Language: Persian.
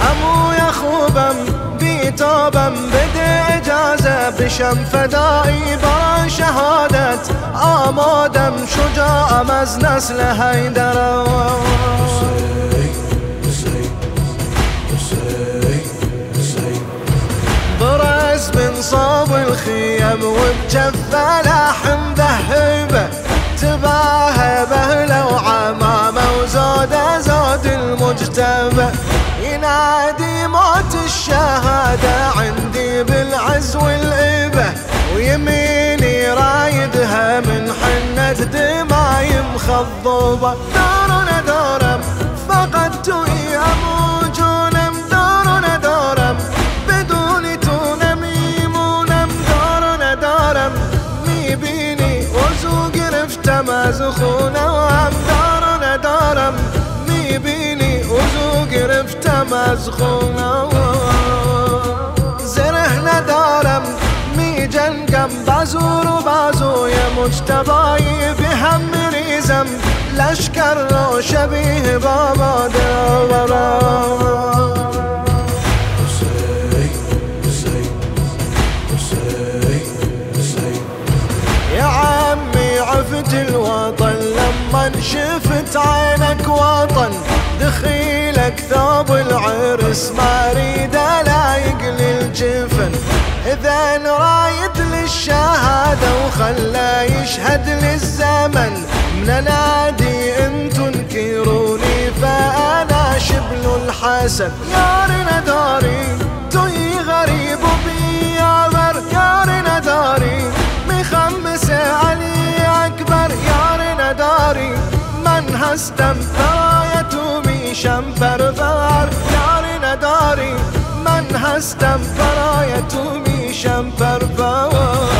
هموی خوبم بیتابم بده اجازه بشم فدایی با شهادت آمادم شجاعم از نسل هیدرم حسین حسین حسین الخيم وبجف لحم ذهبه تباهى بهله وعمامه وزوده زود المجتبى ينادي موت الشهادة عندي بالعز والإبة ويميني رايدها من حنة دماي مخضبة دورنا دورم وزوق رفت مازخونة وهم دورنا دورم ميبيني وزوق رفت مازخونة زرهنا دارم می جنگم بازو رو بازو یه مجتبایی به هم میریزم. لشکر رو شبیه بابا دارم لما شفت عينك وطن دخيلك ثوب العرس ما أريد لايق للجفن إذا رايد للشهادة وخلى يشهد للزمن من نادي انتو انكروني فأنا شبل الحسن يارنا داري من هستم برای تو میشم پرور یاری نداری. من هستم برای تو میشم پرور.